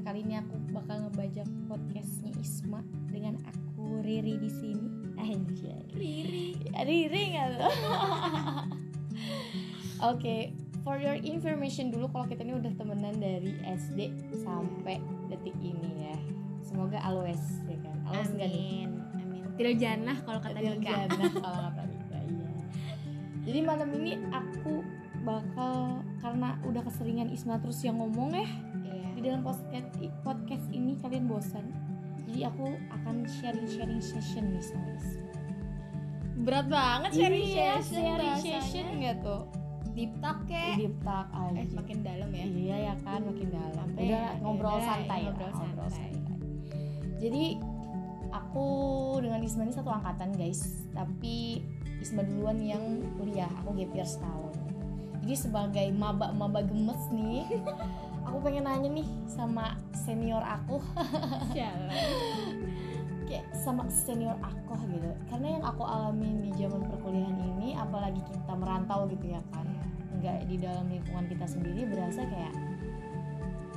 kali ini aku bakal ngebajak podcastnya Isma dengan aku Riri di sini. Anjay. Riri Riri nggak tuh? Oke, for your information dulu kalau kita ini udah temenan dari SD sampai detik ini ya. Semoga always ya kan. Always nggak nih? Amin Tidak janah kalau kata Tidak Nika janah kalau kata Nika, iya. Jadi malam ini aku bakal karena udah keseringan Isma terus yang ngomong ya di dalam podcast podcast ini kalian bosan. Jadi aku akan sharing-sharing session nih sama Isma. Berat banget sharing Iya, session sharing session nggak tuh? Deep talk kek Deep talk aja. Eh makin dalam ya Iya ya kan makin dalam. Sampai Udah ya, ngobrol udah, santai, ngobrol lah, santai. Jadi aku dengan Isma ini satu angkatan guys, tapi Isma duluan yang kuliah, aku gap year setahun. Jadi sebagai maba-maba gemes nih, aku pengen nanya nih sama senior aku, kayak sama senior aku gitu. Karena yang aku alamin di zaman perkuliahan ini, apalagi kita merantau gitu ya kan, nggak di dalam lingkungan kita sendiri berasa kayak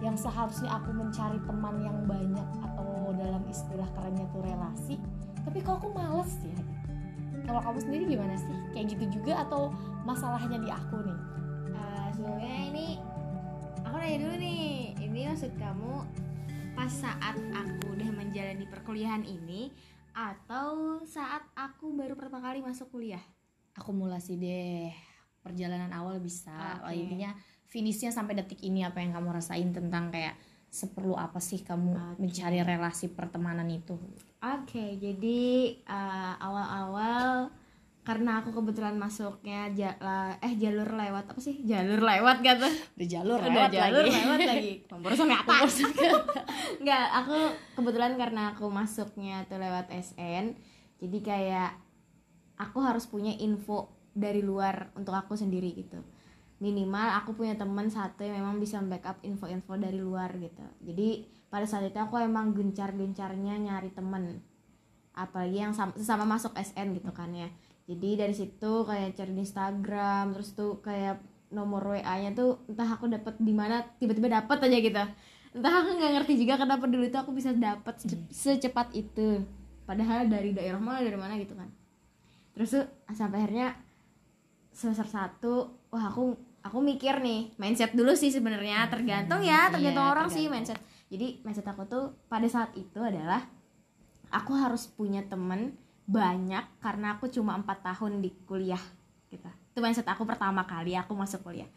yang seharusnya aku mencari teman yang banyak atau dalam istilah kerennya tuh relasi tapi kok aku males ya kalau kamu sendiri gimana sih? Kayak gitu juga atau masalahnya di aku nih? Eh, Sebelumnya ini nanya dulu nih. Ini maksud kamu Pas saat aku udah menjalani perkuliahan ini Atau saat aku baru pertama kali masuk kuliah? Akumulasi deh. Perjalanan awal bisa. Oke. intinya finishnya sampai detik ini apa yang kamu rasain tentang kayak seperlu apa sih kamu Oke. mencari relasi pertemanan itu? Oke, jadi eh, awal-awal karena aku kebetulan masuknya ja- la- eh jalur lewat apa sih? Jalur lewat gitu. udah jalur Udah lewat jalur lagi lewat lagi. Pemborosan apa? Enggak, aku kebetulan karena aku masuknya tuh lewat SN. Jadi kayak aku harus punya info dari luar untuk aku sendiri gitu. Minimal aku punya teman satu yang memang bisa backup info-info dari luar gitu. Jadi pada saat itu aku emang gencar-gencarnya nyari temen apalagi yang sam- sesama masuk SN gitu kan ya jadi dari situ kayak cari di Instagram terus tuh kayak nomor WA-nya tuh entah aku dapat di mana tiba-tiba dapat aja gitu. Entah aku nggak ngerti juga kenapa dulu tuh aku bisa dapat sece- secepat itu. Padahal dari daerah mana dari mana gitu kan. Terus tuh sampai akhirnya semester satu wah aku aku mikir nih mindset dulu sih sebenarnya. Tergantung ya tergantung Iya, orang sih tergantung. mindset. Jadi mindset aku tuh pada saat itu adalah aku harus punya temen banyak karena aku cuma empat tahun di kuliah gitu itu mindset aku pertama kali aku masuk kuliah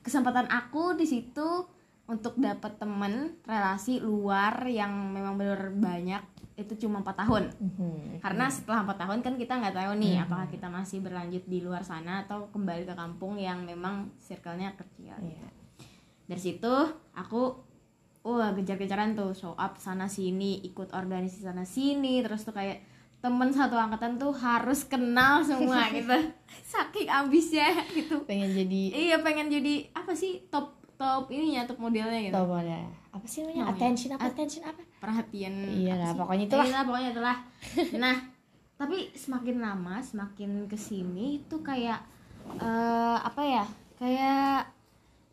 kesempatan aku di situ untuk dapat temen relasi luar yang memang benar banyak itu cuma empat tahun Mhm. karena setelah empat tahun kan kita nggak tahu nih Hmm. apakah kita masih berlanjut di luar sana atau kembali ke kampung yang memang circle-nya kecil Iya. dari situ aku wah kejar-kejaran tuh show up sana sini ikut organisasi sana sini terus tuh kayak temen satu angkatan tuh harus kenal semua gitu. Saking ambisnya gitu. Pengen jadi iya pengen jadi apa sih? Top top ininya top modelnya gitu. Tau mana apa sih namanya? Attention apa At- attention apa? perhatian. Iya apa lah, pokoknya itulah. Iya pokoknya itulah. Nah tapi semakin lama semakin ke sini tuh kayak eh, apa ya? Kayak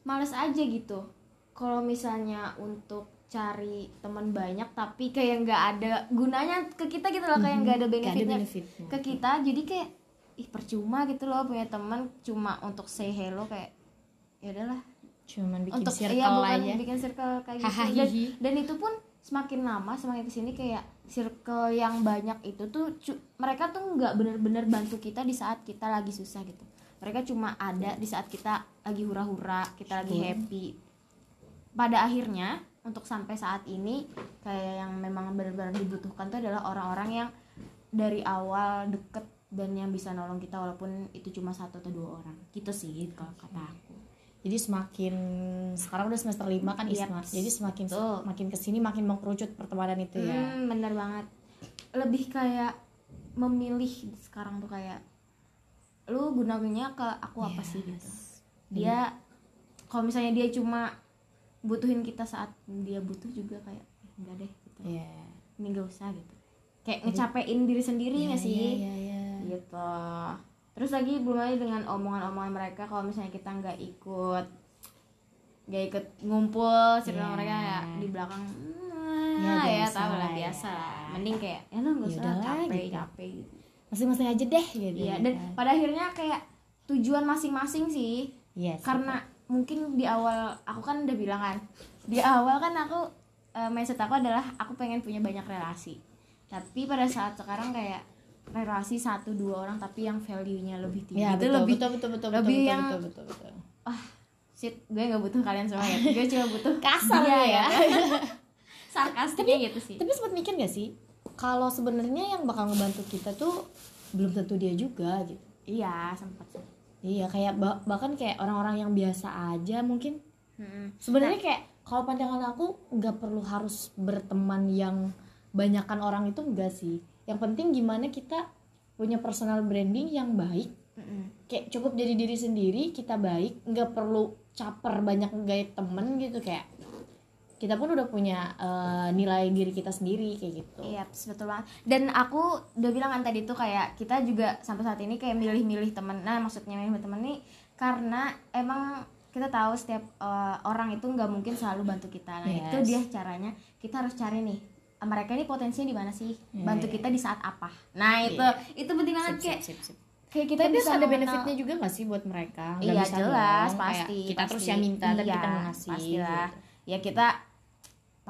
males aja gitu kalau misalnya untuk cari teman banyak tapi kayak nggak ada gunanya ke kita gitu loh kayak nggak ada Gak ada benefitnya benefitnya. ke kita. Jadi kayak ih percuma gitu loh punya teman cuma untuk say hello kayak ya udahlah. Cuman bikin untuk circle iya bukan aja. bikin circle kayak gitu. Dan, dan itu pun semakin lama semakin ke sini kayak circle yang banyak itu tuh mereka tuh nggak bener-bener bantu kita di saat kita lagi susah gitu. Mereka cuma ada di saat kita lagi hura-hura kita lagi happy pada akhirnya untuk sampai saat ini kayak yang memang benar-benar dibutuhkan tuh adalah orang-orang yang dari awal deket dan yang bisa nolong kita walaupun itu cuma satu atau dua orang gitu sih kalau kata aku jadi semakin sekarang udah semester 5 kan Iya. Isma jadi semakin Betul. makin ke sini makin mengkerucut pertemanan itu ya Hmm, bener banget. Lebih kayak memilih sekarang tuh kayak lu gunanya ke aku apa sih gitu. Dia kalau misalnya dia cuma butuhin kita saat dia butuh juga kayak eh, enggak deh gitu. Iya. Ini gak usah gitu. Kayak ngecapein diri sendiri Iya, nggak sih? iya, iya. Gitu. Terus lagi belum lagi dengan omongan-omongan mereka kalau misalnya kita nggak ikut gak ikut ngumpul cerita Iya. mereka ya di belakang Ya, ya, ya biasa tau lah lah biasa ya. mending kayak ya lo nggak usah Yaudahlah, capek gitu. capek gitu masing-masing aja deh gitu iya ya dan pada akhirnya kayak tujuan masing-masing sih Iya sih, karena mungkin di awal aku kan udah bilang kan di awal kan aku eh, mindset aku adalah aku pengen punya banyak relasi. Tapi pada saat sekarang kayak relasi satu dua orang tapi yang value nya lebih tinggi. Ya itu betul, lebih betul betul betul lebih betul, yang- betul, betul, betul, betul. ah shit gue nggak butuh kalian semua ya. Gue cuma butuh Kasar dia ya. sarkastiknya gitu sih. tapi sempat mikir gak sih kalau sebenarnya yang bakal ngebantu kita tuh belum tentu dia juga gitu. Iya sempat sih iya kayak ba- bahkan kayak orang-orang yang biasa aja mungkin Mm-mm. sebenarnya kayak kalau pandangan aku nggak perlu harus berteman yang banyakkan orang itu enggak sih yang penting gimana kita punya personal branding yang baik Mm-mm. kayak cukup jadi diri sendiri kita baik nggak perlu caper banyak gaya temen gitu kayak kita pun udah punya eh, nilai diri kita sendiri kayak gitu Iya, betul banget. Dan aku udah bilang kan tadi tuh kayak kita juga sampai saat ini kayak milih-milih temen. Nah, maksudnya milih temen nih karena emang kita tahu setiap eh, orang itu nggak mungkin selalu bantu kita. Nah, itu Yes. dia caranya. Kita harus cari nih eh, mereka ini potensinya di mana sih? Bantu Iya. kita di saat apa? Nah, itu itu penting banget Sip, kayak sip, sip, sip. kayak kita Tapi bisa ada mengenal- benefitnya juga gak sih buat mereka? Nggak Iya bisa jelas dong, kayak pasti kita pasti. terus yang minta tapi Iya, kita ngasih pastilah gitu. ya kita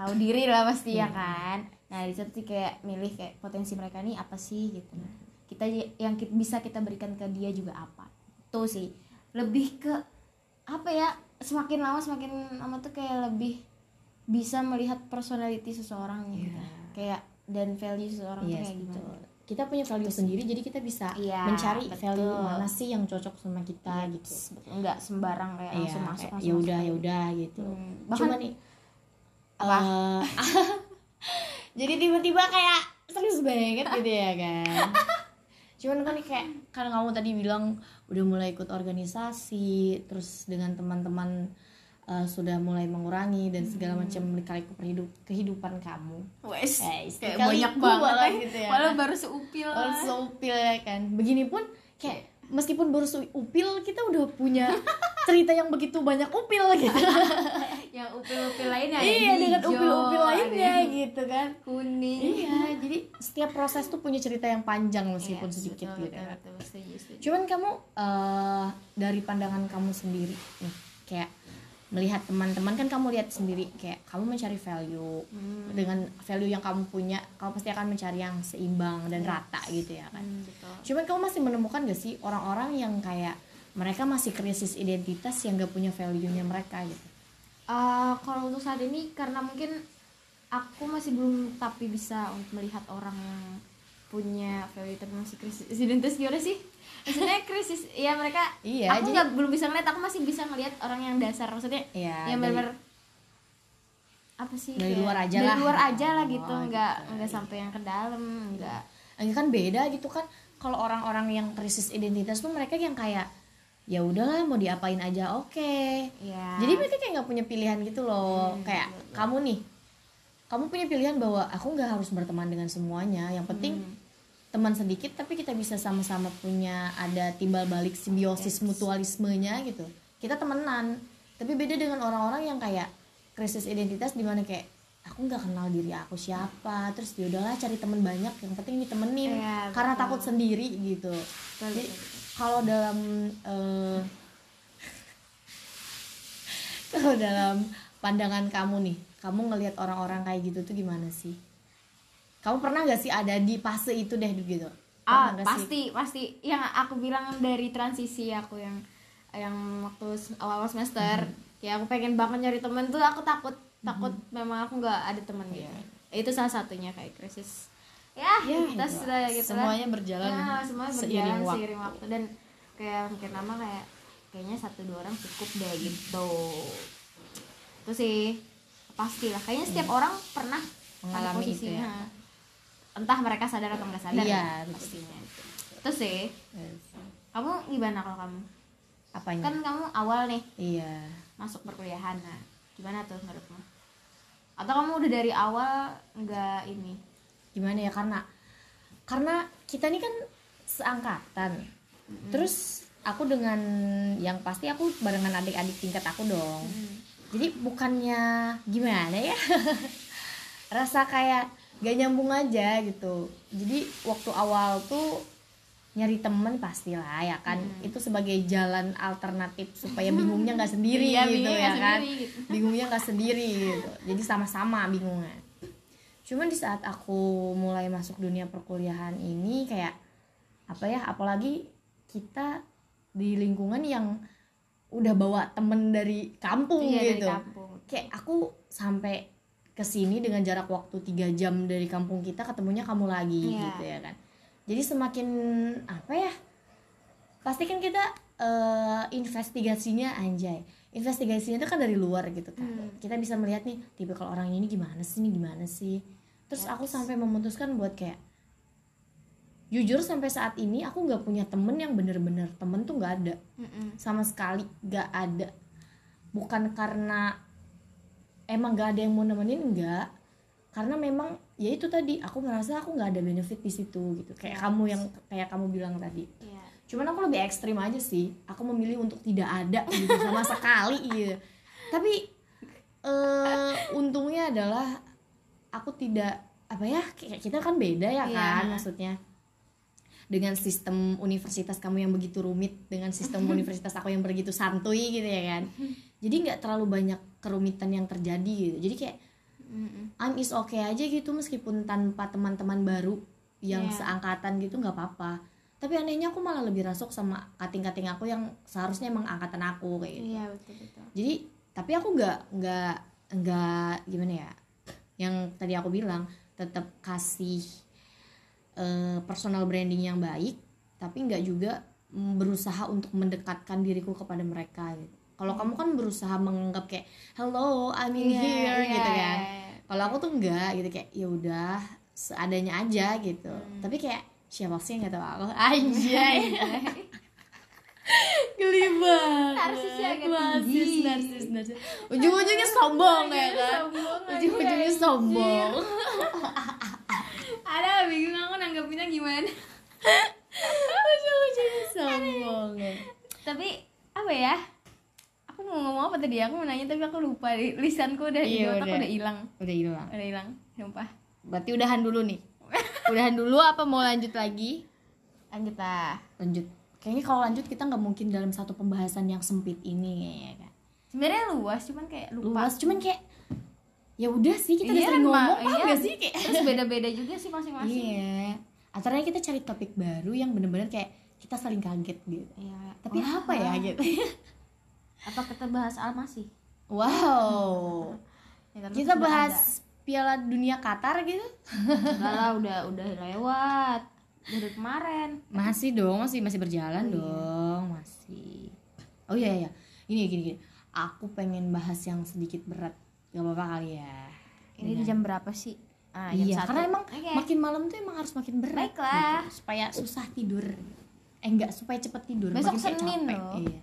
tahu diri lah pasti ya Iya. kan nah di situ sih kayak milih kayak potensi mereka nih apa sih gitu kita y- yang ki- bisa kita berikan ke dia juga apa tuh sih lebih ke apa ya semakin lama semakin lama tuh kayak lebih bisa melihat personality seseorang gitu Iya. kayak dan value seseorang Yes, kayak betul. gimana Kita punya value sendiri jadi kita bisa Iya, mencari betul. value mana sih yang cocok sama kita gitu. Betul, nggak sembarang kayak Iya, langsung masuk kayak ya udah kayak ya udah gitu. Hmm, bahkan- Cuma nih Apa? eh, jadi tiba-tiba kayak serius banget gitu ya kan. Cuman kan kayak karena kamu tadi bilang udah mulai ikut organisasi, terus dengan teman-teman eh, sudah mulai mengurangi dan segala Hmm. macam lika-liku kehidupan kamu. Wes, Eh, kayak banyak banget ya. gitu ya. Malah baru seupil. Oh, seupil ya kan. Begini pun kayak meskipun baru upil kita udah punya cerita yang begitu banyak upil gitu. yang upil-upil lainnya ada iya dengan hijau, upil-upil ada lainnya gitu kan. kuning. Iya, jadi setiap proses tuh punya cerita yang panjang meskipun Yes, sedikit betul, gitu. betul, kan. betul, setuju, setuju. Cuman kamu eh, dari pandangan kamu sendiri nih, kayak melihat teman-teman kan kamu lihat sendiri kayak kamu mencari value Hmm. dengan value yang kamu punya, kamu pasti akan mencari yang seimbang dan rata gitu ya kan. Hmm, betul. Cuman kamu masih menemukan gak sih orang-orang yang kayak mereka masih krisis identitas yang gak punya value-nya mereka gitu. Eh, kalau untuk saat ini karena mungkin aku masih belum tapi bisa untuk melihat orang yang punya value tapi masih krisis identitas gimana sih? Maksudnya krisis ya mereka Iya, aku jadi- nggak belum bisa ngeliat aku masih bisa ngelihat orang yang dasar maksudnya Iya, yang dari- benar apa sih Dari kayak- luar aja dari lah. luar aja lah Oh, gitu nggak nggak sampai yang ke dalam nggak Ini kan beda gitu kan. Kalau orang-orang yang krisis identitas tuh mereka yang kayak ya udahlah mau diapain aja oke. ya Jadi mereka kayak nggak punya pilihan gitu loh. kayak kamu nih, kamu punya pilihan bahwa aku nggak harus berteman dengan semuanya. Yang penting teman sedikit tapi kita bisa sama-sama punya ada timbal balik simbiosis mutualismenya gitu. Kita temenan. Tapi beda dengan orang-orang yang kayak krisis identitas di mana kayak aku nggak kenal diri aku siapa terus ya udahlah cari temen banyak yang penting ditemenin Iya, karena betul. takut sendiri gitu Betul, jadi kalau dalam eh, kalau dalam pandangan kamu nih kamu ngelihat orang-orang kayak gitu tuh gimana sih kamu pernah nggak sih ada di fase itu deh gitu ah nggak sih? pasti pasti yang aku bilang dari transisi aku yang yang waktu awal semester Hmm. ya aku pengen banget nyari temen tuh aku takut takut memang aku nggak ada temen gitu Iya. itu salah satunya kayak krisis ya, Ya, kita itu. sudah gitu lah. Semuanya berjalan ya, semuanya seiring berjalan waktu. seiring waktu dan kayak mungkin lama kayak kayaknya satu dua orang cukup deh gitu itu sih pasti lah kayaknya setiap orang pernah Hmm. Mengalami itu ya. Entah mereka sadar atau nggak sadar Iya, ya, pastinya. Itu sih Yes. kamu gimana kalau kamu? Apanya? Kan kamu awal nih iya. masuk perkuliahan. Nah gimana tuh menurutmu? Atau kamu udah dari awal nggak ini? Gimana ya karena karena kita ini kan seangkatan. Terus aku dengan yang pasti aku barengan adik-adik tingkat aku dong. Jadi bukannya gimana ya? Rasa kayak gak nyambung aja gitu jadi waktu awal tuh nyari temen pastilah ya kan Hmm. itu sebagai jalan alternatif supaya bingungnya nggak sendiri Iya, gitu ya kan sendiri gitu. bingungnya nggak sendiri gitu jadi sama-sama bingungnya cuman di saat aku mulai masuk dunia perkuliahan ini kayak apa ya apalagi kita di lingkungan yang udah bawa temen dari kampung Iya, dari gitu kampung. kayak aku sampai ke sini dengan jarak waktu tiga jam dari kampung kita ketemunya kamu lagi Iya. gitu ya kan jadi semakin apa ya pasti kan kita eh, investigasinya anjay investigasinya itu kan dari luar gitu kan Hmm. kita bisa melihat nih tipe kalau orang ini gimana sih ini gimana sih terus aku sampai memutuskan buat kayak jujur sampai saat ini aku nggak punya temen yang bener-bener temen tuh nggak ada Mm-mm. sama sekali gak ada bukan karena emang gak ada yang mau nemenin enggak karena memang ya itu tadi aku merasa aku nggak ada benefit di situ gitu. Kayak kamu yang kayak kamu bilang tadi. Iya. cuman aku lebih ekstrim aja sih. Aku memilih untuk tidak ada gitu sama sekali gitu tapi eh untungnya adalah aku tidak apa ya kayak kita kan beda ya Iya. kan maksudnya. Dengan sistem universitas kamu yang begitu rumit dengan sistem universitas aku yang begitu santuy gitu ya kan jadi nggak terlalu banyak kerumitan yang terjadi gitu jadi kayak Mm-mm. I'm is okay aja gitu meskipun tanpa teman-teman baru yang Iya. seangkatan gitu nggak apa-apa tapi anehnya aku malah lebih rasuk sama kating-kating aku yang seharusnya emang angkatan aku kayak gitu Iya betul betul. jadi tapi aku nggak nggak nggak gimana ya yang tadi aku bilang tetap kasih eh, personal branding yang baik tapi nggak juga berusaha untuk mendekatkan diriku kepada mereka gitu kalau kamu kan berusaha menganggap kayak hello I'm in Iya, here iya. gitu kan. kalau aku tuh enggak gitu. Kayak ya udah seadanya aja gitu. Hmm. tapi kayak siapa sih yang nggak tahu aku? Anjay. Geli banget. Narsisnya agak narsis narsis narsis. Ujung-ujungnya sombong ya kan? ujung-ujungnya anjir. sombong. Ada bingung aku nanggapinnya gimana. ujung-ujungnya sombong ya. Tapi apa ya? Aku tadi? Aku mau nanya tapi aku lupa. Di- Lisanku udah di Iya, otak udah. udah hilang. udah hilang Udah hilang, sumpah. berarti udahan dulu nih udahan dulu apa mau lanjut lagi Lanjut lah. lanjut kayaknya kalau lanjut kita nggak mungkin dalam satu pembahasan yang sempit ini ya kan Sebenarnya luas, cuman kayak lupa. luas cuman kayak ya udah sih kita udah Iya, sering Mak. ngomong Iya. sih kayak Terus beda-beda juga sih masing-masing. iya antaranya kita cari topik baru yang bener-bener kayak kita saling kaget gitu Iya. tapi Wah, apa ya gitu Apa kita bahas almasi? wow Ya, kita bahas Piala Dunia Qatar gitu ada. Enggak lah, udah udah lewat. Dari kemarin. masih dong masih masih berjalan Oh, iya. dong masih oh iya iya gini gini gini aku pengen bahas yang sedikit berat gak apa-apa kali ya Ini di jam berapa sih? Ah, jam iya satu. karena emang Oke. makin malam tuh emang harus makin berat Baiklah. gitu, supaya susah tidur eh enggak supaya cepet tidur Besok makin Senin loh. iya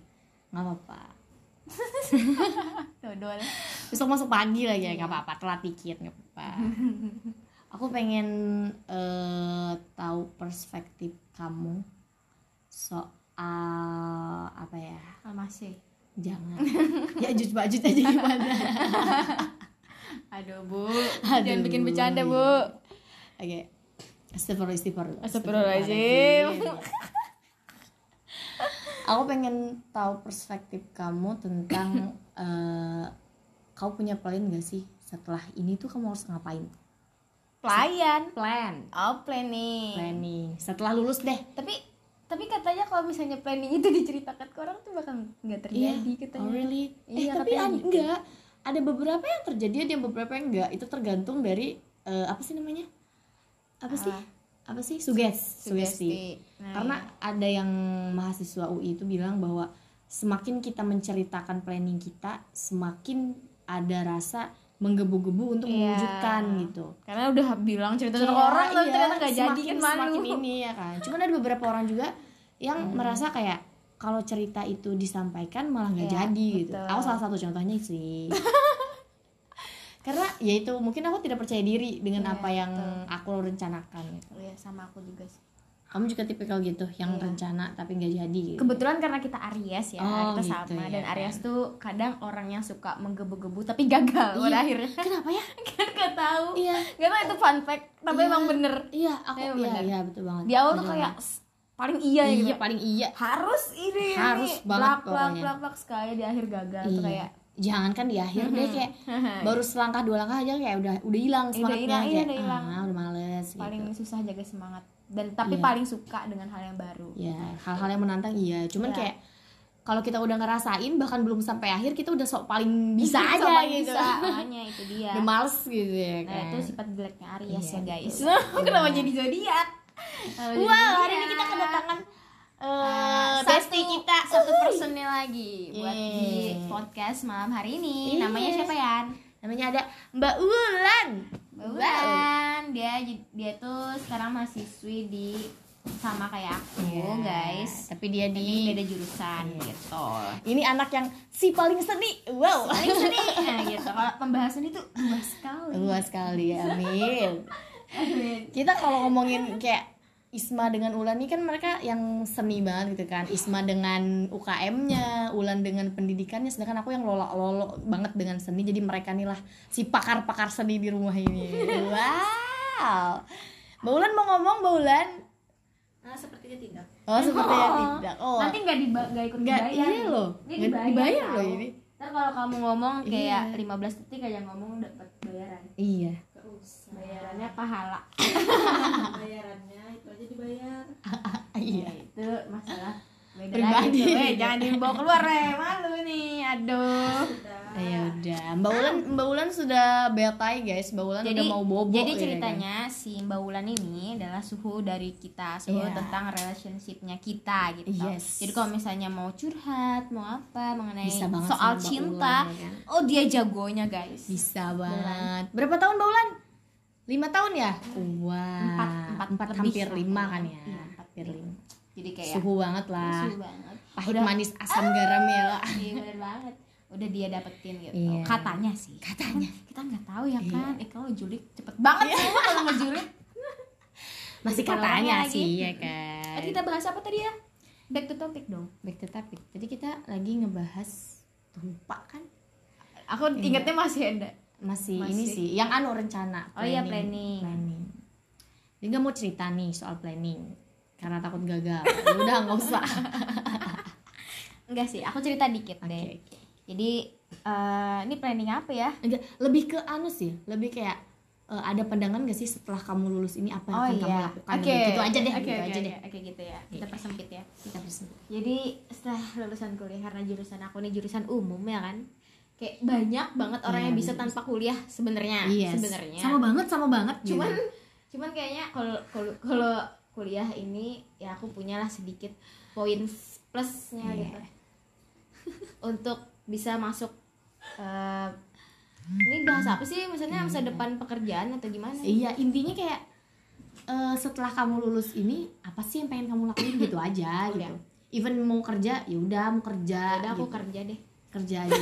nggak apa-apa Dodol. besok masuk pagi lagi ya nggak apa-apa telat dikit nggak apa-apa aku pengen eh, tahu perspektif kamu soal apa ya Almasi. jangan ya jujur bajut aja gimana Aduh, Bu. Aduh, Jangan bikin bercanda, Bu. oke Astagfirullah, astagfirullah. Astagfirullahaladzim. Aku pengen tahu perspektif kamu tentang eh, kau punya plan gak sih setelah ini tuh kamu harus ngapain? Pelayan. Plan, Oh, planning. planning. Setelah lulus deh. Tapi tapi katanya kalau misalnya planning itu diceritakan ke orang tuh bakal nggak terjadi katanya. Oh really? Iya, eh tapi katanya ada, gitu. enggak. Ada beberapa yang terjadi, ada yang beberapa yang enggak. Itu tergantung dari eh, apa sih namanya? Apa sih? Apa sih? Suges, sugesti. Nah, Karena iya. ada yang mahasiswa UI itu bilang bahwa semakin kita menceritakan planning kita, semakin ada rasa menggebu-gebu untuk Iya. mewujudkan gitu. karena udah bilang cerita ke Kayak, orang tapi iya, ternyata nggak jadi semakin- kan malu. Semakin ini ya kan. Cuman ada beberapa orang juga yang merasa kayak kalau cerita itu disampaikan malah nggak Iya, jadi gitu. betul. Aku salah satu contohnya sih. Karena ya itu mungkin aku tidak percaya diri dengan Iya, apa yang betul. aku rencanakan gitu. Iya sama aku juga sih. kamu juga tipikal gitu yang Iya. rencana tapi nggak jadi gitu. kebetulan karena kita Aries ya Oh, kita gitu sama ya. dan Aries tuh kadang orang yang suka menggebu-gebu tapi gagal pada Iya. akhirnya kenapa ya kan gak tahu iya gak tahu itu fun fact tapi Iya. emang bener iya aku Iya, iya bener. iya betul banget di awal tuh kayak paling iya, iya, gitu paling iya harus ini Harus ini. banget plak pokoknya. plak plak sekali di akhir gagal tuh iya. kayak jangan kan di akhir deh kayak baru selangkah dua langkah aja kayak udah udah hilang Udah semangatnya hilang, iya, kayak udah hilang. ah udah males paling gitu. susah jaga semangat. Dan tapi Iya. paling suka dengan hal yang baru. Ya hal-hal yang menantang iya. Cuman Iya. kayak kalau kita udah ngerasain bahkan belum sampai akhir kita udah sok paling bisa aja gitu. bisa. Makanya itu dia. Udah males gitu ya nah kan. itu sifat jeleknya Aries Iya, ya guys. Betul. kenapa jadi zodiak? Wow hari ini kita kedatangan eh satu, bestie kita satu personil lagi buat Yeay. di podcast malam hari ini. Iya. namanya siapa Yan? namanya ada Mbak Ulan. Mbak Ulan. Dia dia tuh sekarang mahasiswi di sama kayak aku Iya, guys. Tapi dia tapi di beda jurusan Iya. gitu. Ini anak yang si paling seni. Wow. Paling seni nah, gitu. Kalau pembahasan itu luas sekali. Luas sekali amin. Kita kalau ngomongin kayak Isma dengan Ulan ini kan mereka yang seni banget gitu kan. Isma dengan UKM-nya Ulan dengan pendidikannya. Sedangkan aku yang lolo lolo banget dengan seni. Jadi mereka nih lah si pakar-pakar seni di rumah ini. Wow. Mbak Ulan mau ngomong Mbak Ulan? Nah, sepertinya tidak. oh sepertinya Oh. tidak. Oh. Nanti nggak diba nggak ikut Nggak, dibayar. iya loh. ini dibayar, dibayar loh ini. ntar kalau kamu ngomong kayak Iya. 15 detik aja ngomong dapat bayaran. Iya. Gak bayarannya pahala. Bayarannya itu aja dibayar. iya Ya, itu masalah beda Pribadi. lagi. Eh, jangan dibawa keluar eh malu nih aduh ya udah Mbak Ulan Mbak Ulan sudah betai guys Mbak Ulan jadi udah mau bobo jadi ya kan? ceritanya si Mbak Wulan ini adalah suhu dari kita suhu Iya. tentang relationshipnya kita gitu Yes. jadi kalau misalnya mau curhat mau apa mengenai soal cinta Ulan, ya kan? oh dia jagonya guys Bisa banget. Berapa tahun Mbak Ulan? Lima tahun ya? Wah. Empat, empat empat lebih hampir lima kan ya? Iya, empat hampir lima. jadi kayak Suhu banget lah. suhu banget Pahit Udah- manis asam garam ya lah. iya bener banget udah dia dapetin gitu Iya. katanya sih Katanya. kita nggak tahu ya Iya. kan eh kalau julik cepet banget sih emang kalau ngejulik Masih Jadi katanya orangnya lagi. sih ya kan. Tadi kita bahas apa tadi ya back to topic dong Back to topic. Tadi kita lagi ngebahas lupa kan? aku ingetnya masih ada Masih, Masih. ini sih yang anu rencana. Oh iya, planning. Planning. Dia nggak mau cerita nih soal planning karena takut gagal. Ya udah nggak usah. enggak sih aku cerita dikit deh oke. jadi eh, ini planning apa ya Enggak, lebih ke anu sih, lebih kayak eh, ada pandangan gak sih setelah kamu lulus ini apa yang akan kamu lakukan? Oh, iya. oke gitu aja deh, oke gitu oke, aja oke. deh. oke gitu ya kita Iya. persempit ya Kita bisa. jadi setelah lulusan kuliah karena jurusan aku nih jurusan umum ya kan kayak banyak banget orang Iya, yang bisa tanpa kuliah sebenarnya Iya, sebenarnya sama banget, sama banget. cuman gitu. cuman kayaknya kalau kalau kuliah ini ya aku punyalah sedikit poin plusnya Iya. gitu untuk bisa masuk eh, ini bahas apa sih maksudnya masa depan pekerjaan atau gimana iya intinya kayak eh, setelah kamu lulus ini apa sih yang pengen kamu lakuin gitu aja Udah. gitu. Even mau kerja, ya udah mau kerja. udah aku gitu. kerja deh kerja aja.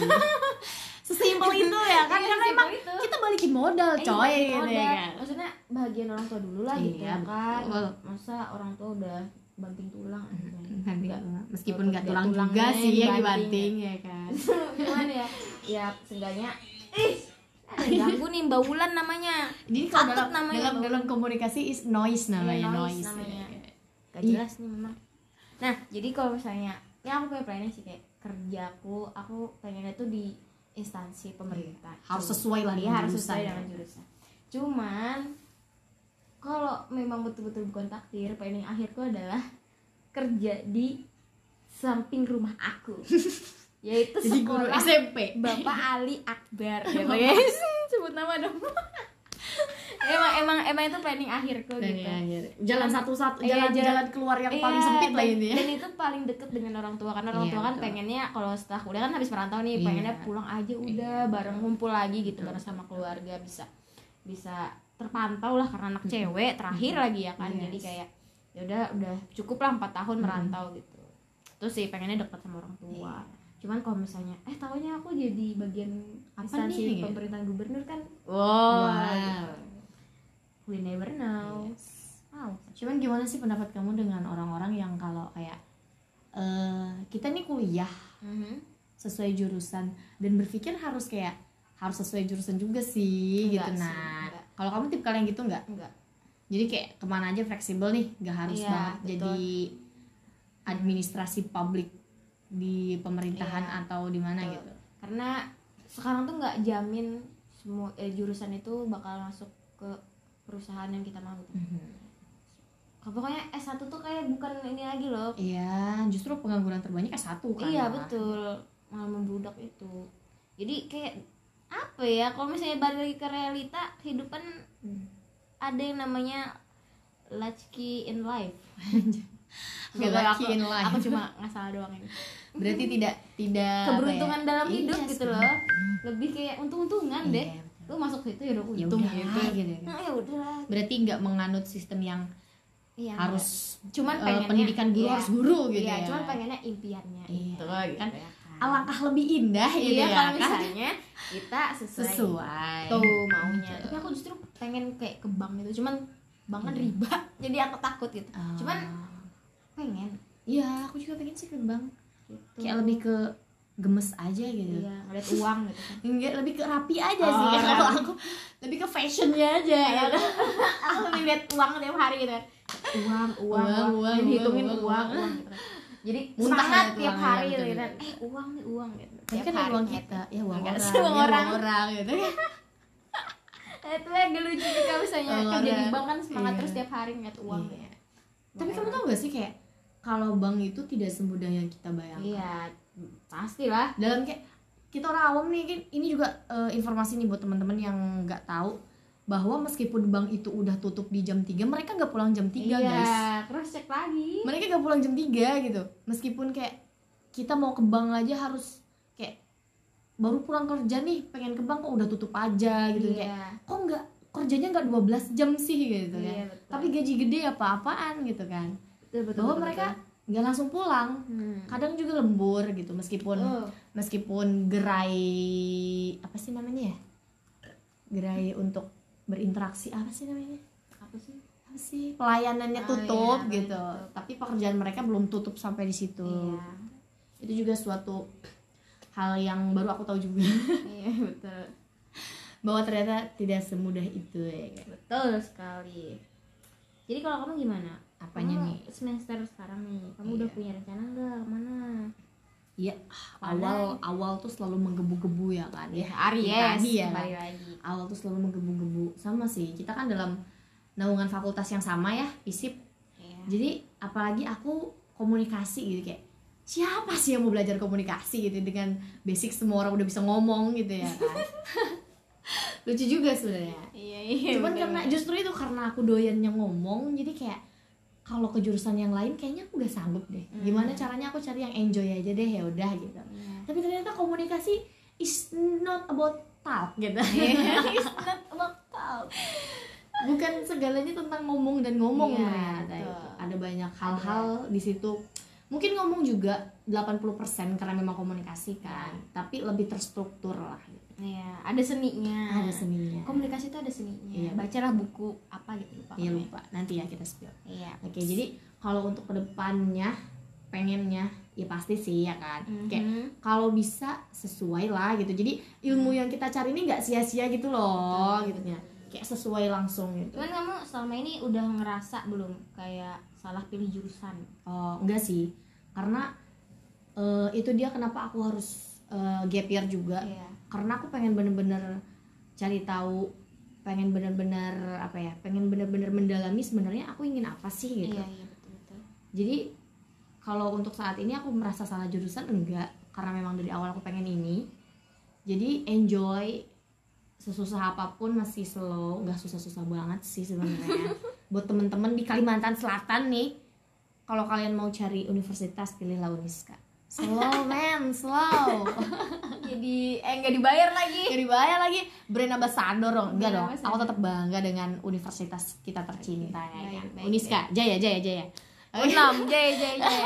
Sesimpel itu ya kan Iya, karena emang itu. kita balikin modal Eh, coy balik gitu modal. ya kan. maksudnya bahagian orang tua dulu lah gitu Iya, ya kan betul. masa orang tua udah banting tulang Nanti Nggak. meskipun nggak tulang tulangnya juga sih ya dibanting. dibanting ya kan. gimana ya ya seenggaknya ih yang ganggu nih Mbak Wulan namanya Jadi kalau dalam, namanya, dalam dalam komunikasi is noise namanya Iya, noise noise. namanya. gak Ih. jelas nih memang nah jadi kalau misalnya ya aku punya planning sih kayak kerjaku aku pengennya tuh di instansi pemerintah Harus Cuma- sesuai lah iya dengan harus sesuai ya. dengan jurusan cuman kalau memang betul-betul bukan takdir planning akhirku adalah kerja di samping rumah aku. Yaitu Jadi guru sekolah SMP. Bapak Ali Akbar. Gitu guys sebut nama dong emang emang emang itu planning akhirku Dan gitu akhirnya. jalan satu-satu Iya, jalan jalan- jalan keluar yang Iya, paling sempit lah ini ya. dan itu paling deket dengan orang tua karena orang Iya, tua kan betul. pengennya kalau setelah kuliah kan habis merantau nih Iya. pengennya pulang aja udah bareng ngumpul lagi gitu bareng sama keluarga bisa bisa terpantau lah karena anak cewek terakhir lagi ya kan Yes. jadi kayak ya udah udah cukup lah empat tahun merantau gitu terus sih pengennya dekat sama orang tua cuman kalau misalnya eh tahunya aku jadi bagian Apa instansi nih? pemerintahan gubernur kan? Wow. wow we never know. Wow. Cuman gimana sih pendapat kamu dengan orang-orang yang kalau kayak eh kita nih kuliah Mhm. sesuai jurusan dan berpikir harus kayak harus sesuai jurusan juga sih Enggak gitu. sih, nah kalau kamu tipe kalian gitu nggak enggak. Jadi kayak ke mana aja fleksibel nih nggak harus Iya, banget betul. jadi administrasi publik di pemerintahan Iya, atau di mana gitu? Karena sekarang tuh nggak jamin semua eh, jurusan itu bakal masuk ke perusahaan yang kita mau gitu. pokoknya S1 tuh kayak bukan ini lagi loh. Iya justru pengangguran terbanyak S1 kan iya betul. Malah membludak itu. Jadi kayak apa ya kalau misalnya balik lagi ke realita kehidupan ada yang namanya latchkey in life Gak aku, life. aku cuma ngasal doang ini. Berarti tidak tidak keberuntungan ya? dalam Iya hidup sih. gitu loh. Lebih kayak untung-untungan Iya, deh. Lu masuk situ ya udah ya untung udah. gitu gitu ya. nah ya udahlah berarti nggak menganut sistem yang iya harus cuman eh, pengennya pendidikan guru iya, harus guru gitu iya, ya. cuman pengennya impiannya. Iya, itu kan. kan. Alangkah lebih indah gitu iya ya kalau kan? misalnya kita sesuai, sesuai. tuh maunya. Tapi aku justru pengen kayak ke bank gitu. Cuman bank kan riba jadi aku takut gitu. Ah. cuman pengen? Iya aku juga pengen sih ke bank gitu. Kayak lebih ke gemes aja gitu. Iya ngeliat uang gitu. Kan enggak lebih ke rapi aja Oh, sih. Kalau aku lebih ke fashionnya aja gitu. aku lebih lihat uang tiap hari gitu. Kan uang uang Uang, uang, uang, Jadi dihitungin uang, uang, uang. uang, gitu. Kan. jadi Muntah semangat gitu tiap hari betul, gitu kan? Eh uang nih uang gitu. Tapi Tiap kan hari uang kita ya uang orang. sih, uang ya, orang. orang gitu. Itu agak lucu juga misalnya. Uang kerja di orang. bank kan semangat Iya. terus tiap hari ngeliat uang Iya. gitu. tapi kamu tau gak sih kayak kalau bank itu tidak semudah yang kita bayangkan. Iya pasti lah dalam kayak kita orang awam nih kan ini juga eh, informasi nih buat teman-teman yang nggak tahu bahwa meskipun bank itu udah tutup di jam 3 mereka nggak pulang jam 3 iya guys. terus cek lagi. Mereka nggak pulang jam 3 gitu. Meskipun kayak kita mau ke bank aja harus kayak baru pulang kerja nih pengen ke bank kok udah tutup aja gitu. Kayak iya. kok nggak kerjanya nggak 12 jam sih gitu Iya, kan. betul. tapi gaji gede apa-apaan gitu kan betul betul bahwa betul, mereka nggak langsung pulang. Hmm. kadang juga lembur gitu meskipun Oh. meskipun gerai apa sih namanya ya? Gerai untuk berinteraksi apa sih namanya? Apa sih? Apa sih? Pelayanannya Oh, tutup iya, gitu. tapi pekerjaan mereka belum tutup sampai di situ. Iya. Itu juga suatu hal yang baru aku tahu juga. Iya betul. Bahwa ternyata tidak semudah itu ya kan? betul sekali. Jadi kalau kamu gimana Apanya Kamu nih? semester sekarang nih kamu Iya. udah punya rencana nggak ke mana Iya, awal awal tuh selalu menggebu-gebu ya kan ya. Aries Tadi ya. kan? lagi Awal tuh selalu menggebu-gebu. Sama sih, kita kan dalam naungan fakultas yang sama ya, FISIP. Iya. Jadi apalagi aku komunikasi gitu kayak siapa sih yang mau belajar komunikasi gitu dengan basic semua orang udah bisa ngomong gitu ya kan. Lucu juga sebenarnya. iya iya Cuman betul, karena justru itu karena aku doyannya ngomong jadi kayak kalau ke jurusan yang lain kayaknya aku gak sanggup deh. Gimana caranya aku cari yang enjoy aja deh ya udah gitu. Iya. Tapi ternyata komunikasi is not about talk gitu. It's not about talk. Bukan segalanya tentang ngomong dan ngomong Iya, ternyata itu. Ada banyak hal-hal di situ. Mungkin ngomong juga 80% karena memang komunikasi kan, tapi lebih terstruktur lah gitu. Iya, ada seninya. Ada seninya. Komunikasi itu ada seninya. Iya. Bacalah buku apa gitu lupa. Iya lupa. Nanti ya kita spill. Iya. Oke, jadi kalau untuk ke depannya pengennya ya pasti sih ya kan. Kayak Mhm. kalau bisa sesuai lah gitu. Jadi ilmu yang kita cari ini nggak sia-sia gitu loh, gitu ya. Kayak sesuai langsung gitu. Cuman kamu selama ini udah ngerasa belum kayak salah pilih jurusan? Oh, enggak sih. Karena eh, itu dia kenapa aku harus eh, gap year juga. Iya. Karena aku pengen bener-bener cari tahu, pengen bener-bener apa ya? Pengen bener-bener mendalami sebenarnya aku ingin apa sih gitu. Iya, iya betul betul. Jadi kalau untuk saat ini aku merasa salah jurusan enggak karena memang dari awal aku pengen ini. Jadi enjoy sesusah apa pun masih slow, nggak susah-susah banget sih sebenarnya. Buat temen-temen di Kalimantan Selatan nih, kalau kalian mau cari universitas pilihlah Uniska. Slow man, slow. Jadi eh nggak dibayar lagi. Gak dibayar lagi brand ambassador dong. Enggak dong. Aku tetap bangga dengan universitas kita tercinta ya Baik, kan. baik, Uniska, Jaya Jaya Jaya. Enam, jaya jaya jaya.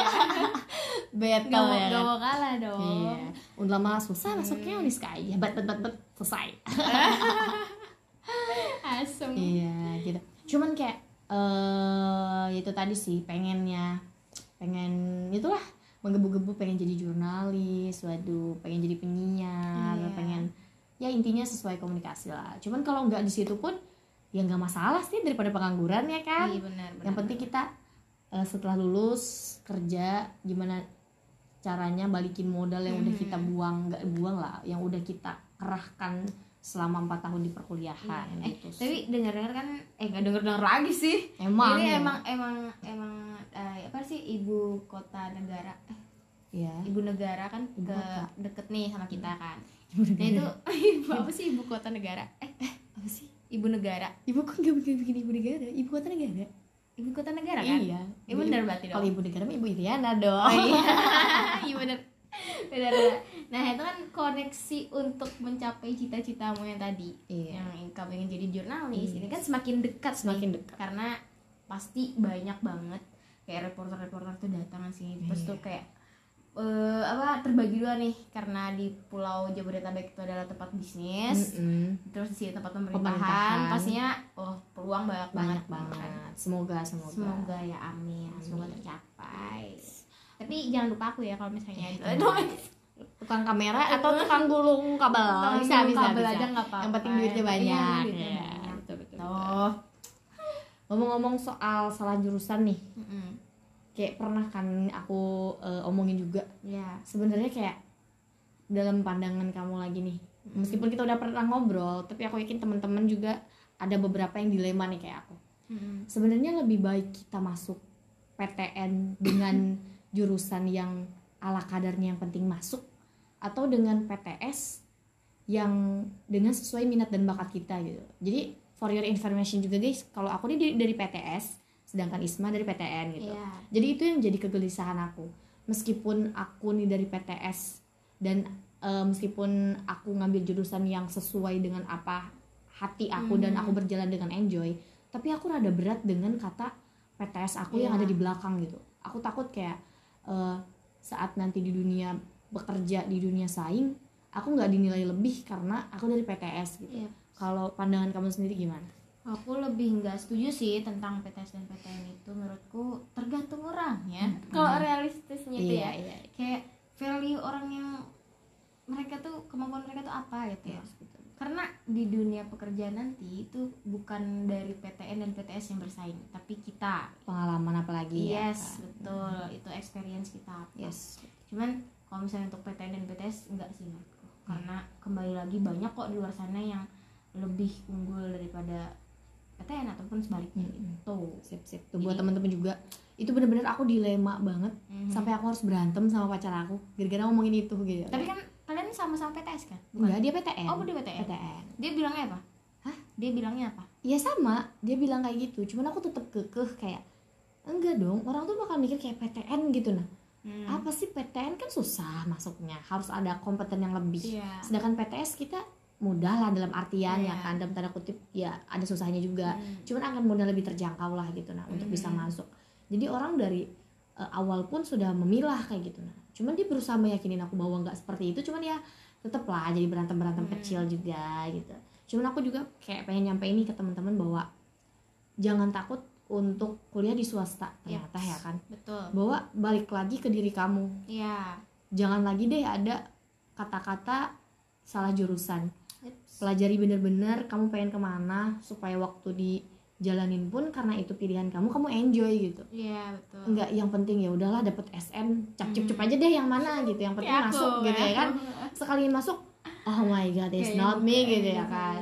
Betul Gak mau ya. gak kan? mau kalah dong. Iya. Udah lama susah masuknya Uniska aja. Bet bet bet bet selesai. Asem. iya gitu. Cuman kayak eh itu tadi sih pengennya pengen itulah menggebu-gebu pengen jadi jurnalis waduh pengen jadi penyiar Iya. pengen ya intinya sesuai komunikasi lah cuman kalau nggak di situ pun ya nggak masalah sih daripada pengangguran ya kan Iya benar. yang penting kita eh, setelah lulus kerja gimana caranya balikin modal yang udah kita buang nggak buang lah yang udah kita kerahkan selama empat tahun di perkuliahan Eh, gitu tapi dengar-dengar kan eh nggak denger-denger lagi sih. emang Ini ya. emang emang emang eh, apa sih ibu kota negara eh, ya ibu negara kan Ibu ke kota. deket nih sama kita kan. Ibu Nah itu negara. ibu apa sih ibu kota negara? Eh, eh apa sih ibu negara? ibu kok nggak bikin bikin ibu negara ibu kota negara Ibu kota negara kan? iya Iya benar berarti dong. kalau ibu negara mah ibu Iriana dong Oh iya, iya bener. Bener, bener. Nah itu kan koneksi untuk mencapai cita-citamu yang tadi, Iya. yang kamu ingin jadi jurnalis. Iya. Ini kan semakin dekat, Semakin nih. dekat. Karena pasti banyak banget kayak reporter-reporter tuh datang sih. Terus Iya. tuh kayak eh, apa terbagi dua nih karena di Pulau Jabodetabek itu adalah tempat bisnis. Mm-mm. Terus di sini tempat pemerintahan, Pemerintahan. pastinya oh peluang banyak, banyak banget. banget semoga semoga Semoga ya amin, semoga Amin. tercapai. Tapi jangan lupa aku ya kalau misalnya itu. tukang kamera atau tukang gulung kabel Tukang bisa bisa kabel bisa aja nggak apa-apa. yang penting duitnya Yang penting banyak duitnya Iya, banyak. betul, betul, betul. Tuh. Ngomong-ngomong soal salah jurusan nih Mm-mm. kayak pernah kan aku eh, omongin juga Ya. sebenarnya kayak dalam pandangan kamu lagi nih meskipun kita udah pernah ngobrol tapi aku yakin teman-teman juga ada beberapa yang dilema nih kayak aku Mm-mm. sebenarnya lebih baik kita masuk PTN dengan jurusan yang ala kadarnya yang penting masuk atau dengan PTS yang dengan sesuai minat dan bakat kita gitu. Jadi for your information juga guys, kalau aku ini dari, PTS, sedangkan Isma dari PTN gitu. Iya. Jadi itu yang jadi kegelisahan aku. Meskipun aku nih dari PTS dan eh, meskipun aku ngambil jurusan yang sesuai dengan apa hati aku dan aku berjalan dengan enjoy, tapi aku rada berat dengan kata PTS aku yang Iya. ada di belakang gitu. Aku takut kayak eh, saat nanti di dunia bekerja di dunia saing, aku nggak dinilai lebih karena aku dari PTS gitu. Iya. Kalau pandangan kamu sendiri gimana? Aku lebih nggak setuju sih tentang PTS dan PTN itu menurutku tergantung orang ya. Kalau realistisnya itu ya, iya. kayak value orang yang mereka tuh kemampuan mereka tuh apa gitu ya. Karena di dunia pekerjaan nanti itu bukan dari PTN dan PTS yang bersaing, tapi kita. Pengalaman apalagi ya? yes, kan? betul. Itu experience kita. apa. Yes. Cuman kalau misalnya untuk PTN dan PTS enggak sih menurutku. Karena kembali lagi banyak kok di luar sana yang lebih unggul daripada PTN ataupun sebaliknya Mm-mm. gitu. sip sip tuh buat teman-teman juga itu bener-bener aku dilema banget Mhm. sampai aku harus berantem sama pacar aku gara-gara ngomongin itu gitu Tapi kan kalian sama-sama PTS kan? enggak dia PTN Oh, dia PTN. PTN Dia bilangnya apa? Hah? Dia bilangnya apa? ya sama dia bilang kayak gitu cuman aku tetap kekeh kayak enggak dong orang tuh bakal mikir kayak PTN gitu nah Hmm. apa sih PTN kan susah masuknya harus ada kompeten yang lebih Iya. sedangkan PTS kita mudah lah dalam artian ya Iya. kan dalam tanda kutip ya ada susahnya juga Hmm. cuman akan mudah lebih terjangkau lah gitu nah untuk bisa Hmm. masuk jadi orang dari eh, awal pun sudah memilah kayak gitu nah cuman dia berusaha meyakinin aku bahwa nggak seperti itu cuman ya tetep lah jadi berantem berantem Hmm. kecil juga gitu cuman aku juga kayak pengen nyampe ini ke teman-teman bahwa jangan takut untuk kuliah di swasta ternyata Yes. ya kan Betul. bahwa balik lagi ke diri kamu Iya. jangan lagi deh ada kata-kata salah jurusan Pelajari bener-bener kamu pengen ke mana supaya waktu dijalanin pun karena itu pilihan kamu kamu enjoy gitu. Iya, betul. enggak yang penting ya udahlah dapet SN cap cup aja deh yang mana gitu yang penting Kayak aku, masuk gitu ya kan. Sekali masuk oh my god it's not me kayak gitu ya kan.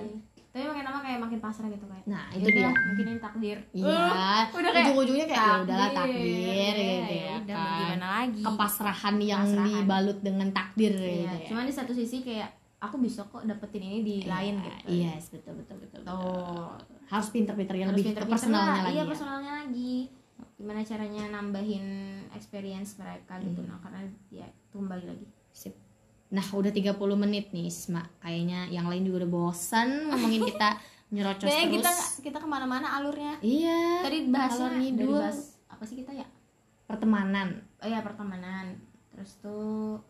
Tapi makin lama kayak makin pasrah gitu kayak. nah Ya itu dia. mungkin ini takdir. iya. Udah kayak ujung-ujungnya kayak ya udahlah takdir Iya, gitu ya ya udah, mau kan gimana lagi? kepasrahan yang Pasrahan. dibalut dengan takdir Iya, gitu ya. cuman di satu sisi kayak aku bisa kok dapetin ini di lain Iya, gitu. Yes, betul betul betul. betul. Tuh. Harus pinter-pinter ya Harus lebih ke pinter-pinter personalnya lah. lagi. Iya, ya. personalnya lagi. Gimana caranya nambahin experience mereka gitu Hmm. nah karena ya kembali lagi. Sip. Nah, udah 30 menit nih, Isma. Kayaknya yang lain juga udah bosan ngomongin kita nyerocos terus. kita kita ke mana-mana alurnya. Iya. Tadi bahasnya dari bahas apa sih kita ya? pertemanan, Oh iya pertemanan. Terus tuh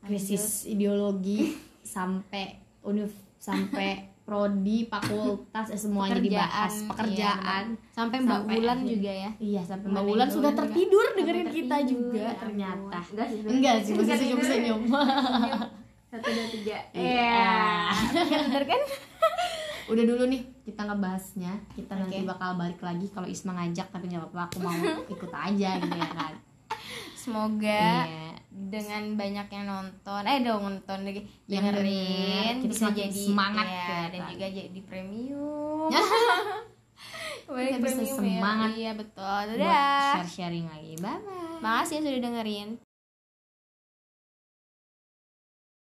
krisis ideologi sampai univ sampai prodi fakultas eh, semuanya dibahas. Pekerjaan, pekerjaan. iya, sampai Mbak Sampai Bulan akhir. juga ya. Iya sampai Mbak Mbak Wulan sudah tertidur dengerin kita tertidur, juga ya ternyata. Enggak sih enggak sih masih senyum senyum satu dua tiga. Iya. iya bener kan? Udah dulu nih kita ngebahasnya. Kita nanti Oke. bakal balik lagi kalau Isma ngajak tapi nggak apa-apa aku mau ikut aja gitu ya kan. Semoga. Iya. Dengan banyak yang nonton eh dong nonton lagi dengerin denger, kita bisa jadi semangat ya, ya, dan kan? juga jadi premium. Kita bisa premium ya. semangat iya betul. dadah. share sharing lagi. Bye bye makasih ya sudah dengerin